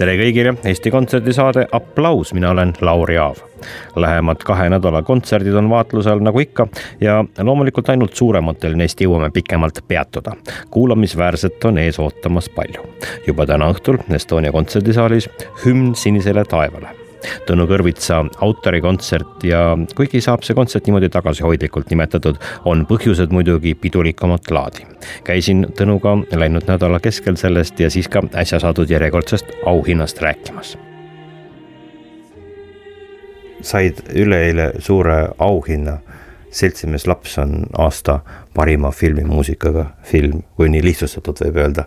Tere kõigile, Eesti Kontserdi saade Applaus, mina olen Lauri Aav. Lähemad kahe nädala kontserdid on vaatlusel nagu ikka ja loomulikult ainult suurematel neist jõuame pikemalt peatuda. kuulamisväärset on ees ootamas palju. juba täna õhtul Estonia kontserdisaalis hümn sinisele taevale Tõnu Kõrvitsa autorikontsert ja kuigi saab see kontsert niimoodi tagasihoidlikult nimetatud, on põhjused muidugi pidulikamat laadi. käisin Tõnuga läinud nädala keskel sellest ja siis ka äsja saadud järjekordsest auhinnast rääkimas. said üleeile suure auhinna seltsimees laps on aasta parima filmimuusikaga film, kui nii lihtsustatud võib öelda.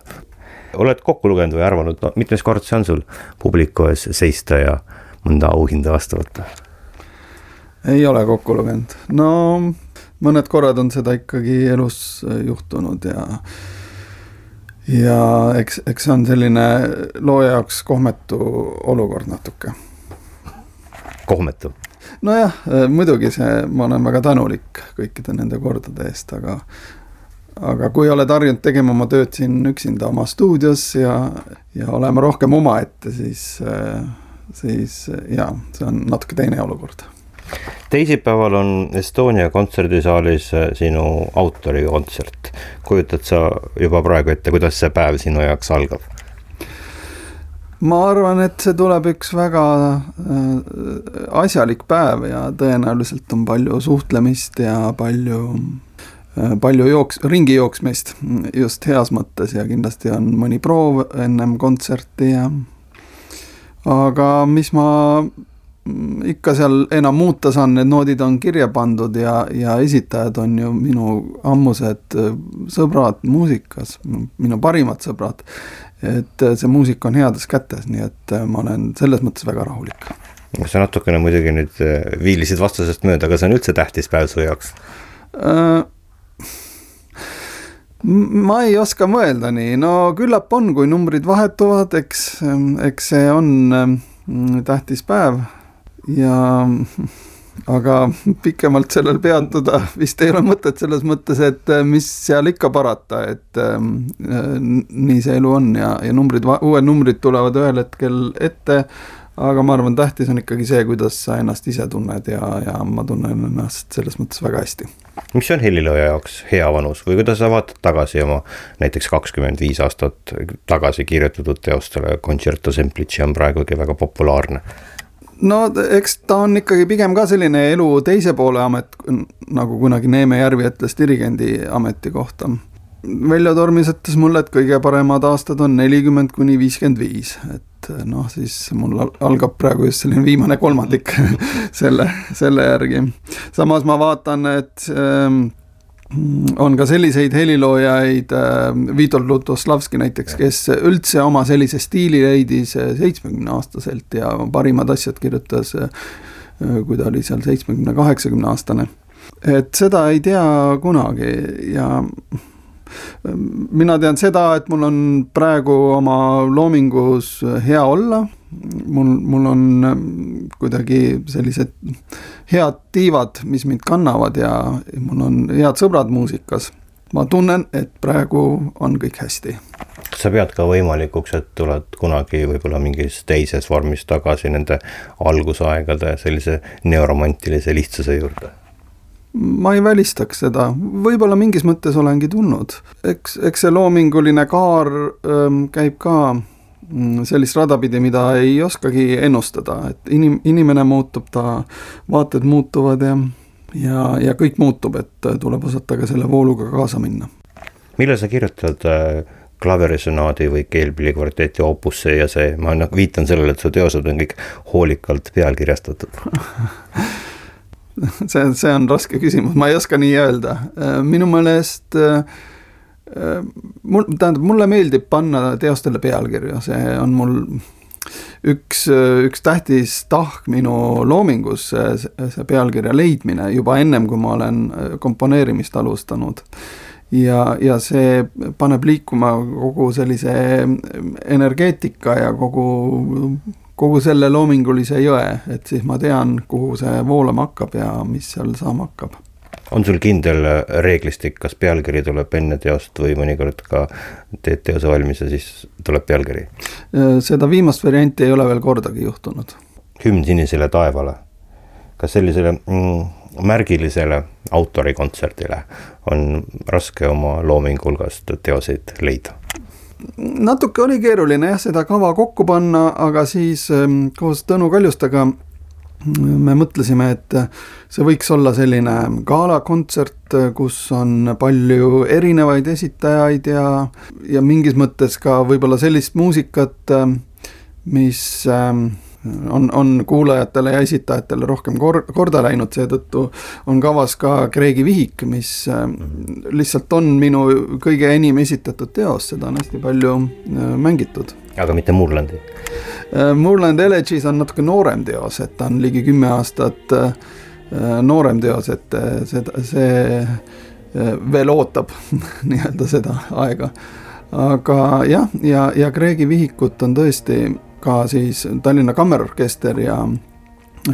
oled kokku lugenud või arvanud, no mitmes kord see on sul publiku ees seista ja mõnda auhinda vastu võtta? ei ole kokku lugenud, no mõned korrad on seda ikkagi elus juhtunud ja ja eks, eks see on selline looja jaoks kohmetu olukord natuke. kohmetu? nojah, muidugi see, ma olen väga tänulik kõikide nende kordade eest, aga aga kui oled harjunud tegema oma tööd siin üksinda oma stuudios ja, ja olema rohkem omaette, siis äh, siis jaa, see on natuke teine olukord. teisipäeval on Estonia kontserdisaalis äh, sinu autorikontsert. kujutad sa juba praegu ette, kuidas see päev sinu jaoks algab? ma arvan, et see tuleb üks väga äh, asjalik päev ja tõenäoliselt on palju suhtlemist ja palju palju jooks-, ringi jooksmist just heas mõttes ja kindlasti on mõni proov ennem kontserti ja aga mis ma ikka seal enam muuta saan, need noodid on kirja pandud ja, ja esitajad on ju minu ammused sõbrad muusikas, minu parimad sõbrad. et see muusika on heades kätes, nii et ma olen selles mõttes väga rahulik. sa natukene muidugi nüüd viilisid vastusest mööda, aga see on üldse tähtis päev su jaoks äh,? Ma ei oska mõelda nii, no küllap on, kui numbrid vahetuvad, eks, eks see on mm, tähtis päev. Ja aga pikemalt sellel peatuda vist ei ole mõtet selles mõttes, et mis seal ikka parata, et äh, nii see elu on ja, ja numbrid, uued numbrid tulevad ühel hetkel ette aga ma arvan, tähtis on ikkagi see, kuidas sa ennast ise tunned ja, ja ma tunnen ennast selles mõttes väga hästi. mis on helilooja jaoks hea vanus või kuidas sa vaatad tagasi oma näiteks kakskümmend viis aastat tagasi kirjutatud teostele, Concerto Semplici on praegugi väga populaarne no eks ta on ikkagi pigem ka selline elu teise poole amet, nagu kunagi Neeme Järvi ütles dirigendi ameti kohta. Veljo Tormis ütles mulle, et kõige paremad aastad on nelikümmend kuni viiskümmend viis, et et noh, siis mul algab praegu just selline viimane kolmandik selle, selle järgi. samas ma vaatan, et ähm, on ka selliseid heliloojaid äh,, Vitold Lutoslavski näiteks, kes üldse oma sellise stiili leidis äh, seitsmekümne aastaselt ja parimad asjad kirjutas äh,, kui ta oli seal seitsmekümne, kaheksakümne aastane. et seda ei tea kunagi ja mina tean seda, et mul on praegu oma loomingus hea olla, mul, mul on ähm, kuidagi sellised head tiivad, mis mind kannavad ja mul on head sõbrad muusikas. ma tunnen, et praegu on kõik hästi. sa pead ka võimalikuks, et tuled kunagi võib-olla mingis teises vormis tagasi nende algusaegade sellise neoromantilise lihtsuse juurde ma ei välistaks seda, võib-olla mingis mõttes olengi tulnud. eks, eks see loominguline kaar ähm, käib ka mm, sellist rada pidi, mida ei oskagi ennustada, et inim-, inimene muutub, ta vaated muutuvad ja ja, ja kõik muutub, et tuleb osata ka selle vooluga kaasa minna. millal sa kirjutad äh, klaverisonaadi või keelpillikvarteti opusse ja see, ma noh, viitan sellele, et su teosed on kõik hoolikalt pealkirjastatud see, see on raske küsimus, ma ei oska nii öelda, minu meelest mul, tähendab, mulle meeldib panna teostele pealkirju, see on mul üks, üks tähtis tahk minu loomingus, see, see pealkirja leidmine juba ennem, kui ma olen komponeerimist alustanud. ja, ja see paneb liikuma kogu sellise energeetika ja kogu, kogu selle loomingulise jõe, et siis ma tean, kuhu see voolama hakkab ja mis seal saama hakkab on sul kindel reeglistik, kas pealkiri tuleb enne teost või mõnikord ka teed teose valmis ja siis tuleb pealkiri? seda viimast varianti ei ole veel kordagi juhtunud. hümn sinisele taevale, kas sellisele mm, märgilisele autorikontserdile on raske oma loomingu hulgast teoseid leida? Natuke oli keeruline jah, seda kava kokku panna, aga siis ehm, koos Tõnu Kaljustaga me mõtlesime, et see võiks olla selline galakontsert, kus on palju erinevaid esitajaid ja, ja mingis mõttes ka võib-olla sellist muusikat, mis ähm, on, on kuulajatele ja esitajatele rohkem kor-, korda läinud, seetõttu on kavas ka Kreegi vihik, mis ähm, lihtsalt on minu kõige enim esitatud teos, seda on hästi palju äh, mängitud. aga mitte Moorlandi? Äh, Moorland Elegies on natuke noorem teos, et ta on ligi kümme aastat äh, noorem teos, et äh, seda, see veel ootab nii-öelda seda aega. aga jah, ja, ja Kreegi vihikut on tõesti ka siis Tallinna Kammerorkester ja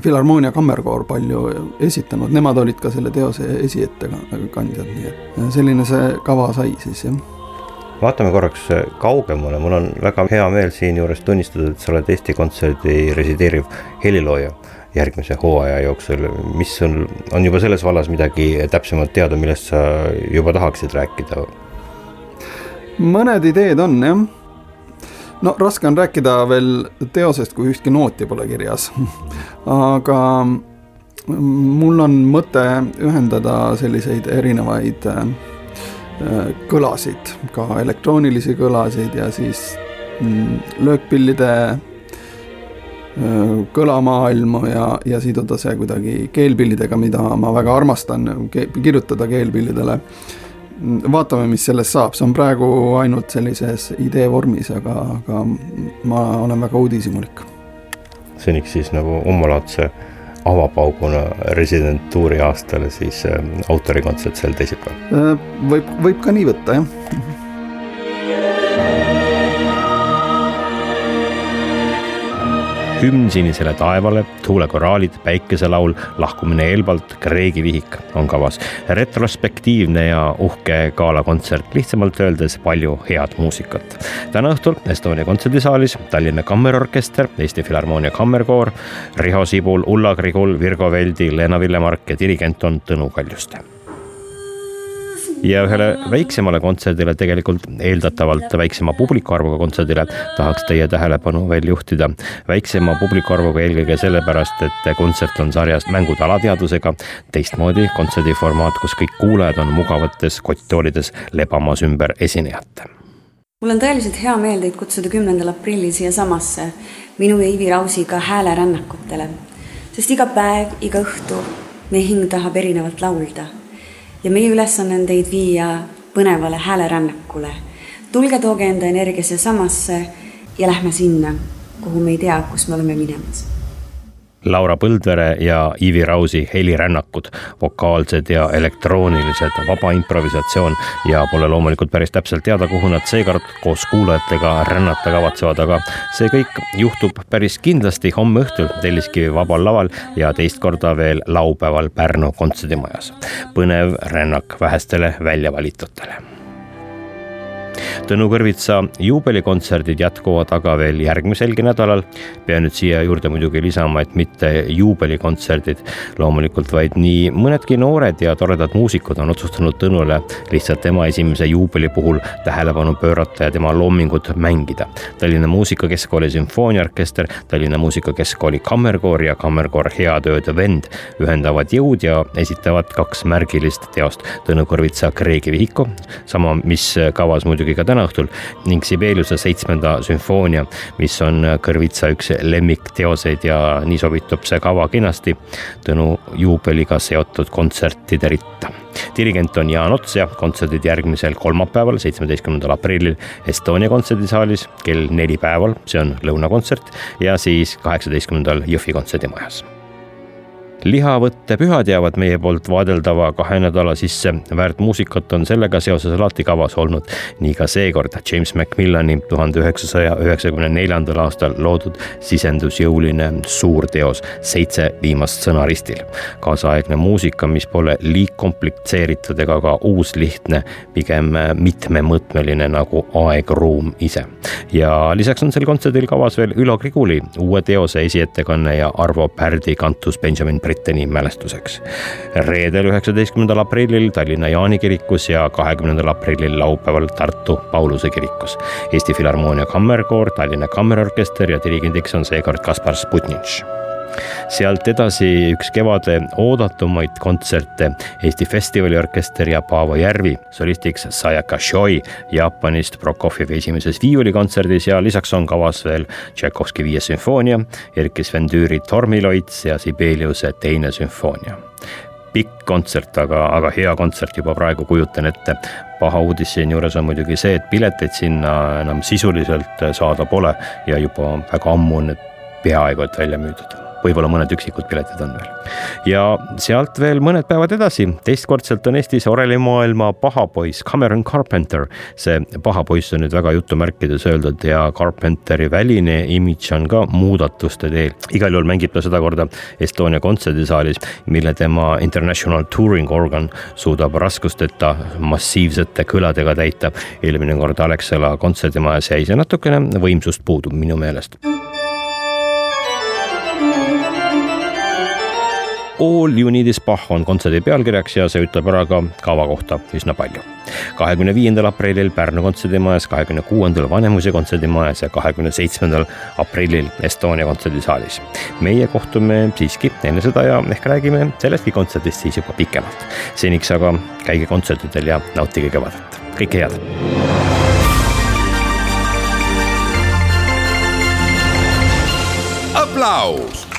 Filharmoonia Kammerkoor palju esitanud, nemad olid ka selle teose esiettekandjad, nii et selline see kava sai siis jah vaatame korraks kaugemale, mul on väga hea meel siinjuures tunnistada, et sa oled Eesti Kontserdi resideeriv helilooja järgmise hooaja jooksul, mis sul on juba selles vallas midagi täpsemalt teada, millest sa juba tahaksid rääkida? mõned ideed on jah. No raske on rääkida veel teosest, kui ühtki nooti pole kirjas aga mul on mõte ühendada selliseid erinevaid äh, Äh, kõlasid, ka elektroonilisi kõlasid ja siis mm, löökpillide äh, kõlamaailmu ja, ja siduda see kuidagi keelpillidega, mida ma väga armastan kirjutada keelpillidele. Vaatame, mis sellest saab, see on praegu ainult sellises idee vormis, aga, aga ma olen väga uudishimulik. seniks siis nagu omalaadse avapauguna residentuuri aastale siis äh, autorikontsert sel teisipäeval? Äh, võib, võib ka nii võtta, jah hümn sinisele taevale, tuulekoraalid, päikeselaul, lahkumine Elvalt, Kreegi vihik on kavas. retrospektiivne ja uhke galakontsert, lihtsamalt öeldes palju head muusikat. täna õhtul Estonia kontserdisaalis Tallinna Kammerorkester, Eesti Filharmoonia Kammerkoor, Riho Sibul, Ulla Grigul, Virgo Veldi, Leena Villemark ja dirigent on Tõnu Kaljuste ja ühele väiksemale kontserdile, tegelikult eeldatavalt väiksema publiku arvuga kontserdile tahaks teie tähelepanu veel juhtida. väiksema publiku arvuga eelkõige sellepärast, et kontsert on sarjast Mängud alateadvusega, teistmoodi kontserdiformaat, kus kõik kuulajad on mugavates kotttoolides lebamas ümber esinejat. mul on tõeliselt hea meel teid kutsuda kümnendal aprillil siiasamasse minu ja Ivi Rausiga häälerännakutele, sest iga päev, iga õhtu meie hing tahab erinevalt laulda ja meie ülesanne on teid viia põnevale häälerännakule. tulge, tooge enda energia siia-samasse ja lähme sinna, kuhu me ei tea, kus me oleme minemas Laura Põldvere ja Ivi Rausi helirännakud, vokaalsed ja elektroonilised, vaba improvisatsioon ja pole loomulikult päris täpselt teada, kuhu nad seekord koos kuulajatega rännata kavatsevad, aga see kõik juhtub päris kindlasti homme õhtul Telliskivi Vabal Laval ja teist korda veel laupäeval Pärnu kontserdimajas. põnev rännak vähestele väljavalitutele Tõnu Kõrvitsa juubelikontserdid jätkuvad aga veel järgmiselgi nädalal. pean nüüd siia juurde muidugi lisama, et mitte juubelikontserdid loomulikult, vaid nii mõnedki noored ja toredad muusikud on otsustanud Tõnule lihtsalt tema esimese juubeli puhul tähelepanu pöörata ja tema loomingut mängida. Tallinna Muusikakeskkooli sümfooniaorkester, Tallinna Muusikakeskkooli kammerkoor ja kammerkoor Head ööd vend ühendavad jõud ja esitavad kaks märgilist teost Tõnu Kõrvitsa Kreegi vihiku, sama, mis kavas muidugi ka täna õhtul ning Sibeliuse seitsmenda sümfoonia, mis on kõrvitsa üks lemmikteoseid ja nii sobitub see kava kenasti Tõnu juubeliga seotud kontsertide ritta. Dirigent on Jaan Ots ja kontserdid järgmisel kolmapäeval, seitsmeteistkümnendal aprillil Estonia kontserdisaalis kell neli päeval, see on lõunakontsert ja siis kaheksateistkümnendal Jõhvi kontserdimajas lihavõttepühad jäävad meie poolt vaadeldava kahe nädala sisse. väärt muusikat on sellega seoses alati kavas olnud. nii ka seekord James Macmillani tuhande üheksasaja üheksakümne neljandal aastal loodud sisendusjõuline suurteos Seitse viimast sõna ristil. kaasaegne muusika, mis pole liigkomplitseeritud ega ka uuslihtne, pigem mitmemõõtmeline nagu aeg-ruum ise. ja lisaks on sel kontserdil kavas veel Ülo Griguli uue teose esiettekanne ja Arvo Pärdi kantus Benjamin Britteni mälestuseks. reedel, üheksateistkümnendal aprillil Tallinna Jaani kirikus ja kahekümnendal aprillil laupäeval Tartu Pauluse kirikus. Eesti Filharmoonia Kammerkoor, Tallinna Kammerorkester ja dirigendiks on seekord Kaspar Sputnitš sealt edasi üks kevade oodatumaid kontserte. Eesti Festivaliorkester ja Paavo Järvi, solistiks Sayaka Shoi Jaapanist Prokofjevi esimeses viiulikontserdis ja lisaks on kavas veel Tšaikovski viies sümfoonia, Erkki Sven Tüüri Tormiloits ja Sibeliuse teine sümfoonia. Pikk kontsert, aga, aga hea kontsert juba praegu kujutan ette. paha uudis siinjuures on muidugi see, et pileteid sinna enam sisuliselt saada pole ja juba väga ammu on need peaaegu et välja müüdud võib-olla mõned üksikud piletid on veel. ja sealt veel mõned päevad edasi, teistkordselt on Eestis orelimaailma paha poiss Cameron Carpenter. see paha poiss on nüüd väga jutumärkides öeldud ja Carpenteri väline imidž on ka muudatuste teel. igal juhul mängib ta sedakorda Estonia kontserdisaalis, mille tema International Touring Organ suudab raskusteta massiivsete kõladega täita. eelmine kord Alexela kontserdimajas jäi see natukene võimsust puudu minu meelest All you need is Bach on kontserdi pealkirjaks ja see ütleb ära ka kava kohta üsna palju. kahekümne viiendal aprillil Pärnu kontserdimajas, kahekümne kuuendal Vanemuise kontserdimajas ja kahekümne seitsmendal aprillil Estonia kontserdisaalis. meie kohtume siiski enne seda ja ehk räägime sellestki kontserdist siis juba pikemalt. seniks aga käige kontsertidel ja nautige kevadet, kõike head. aplaus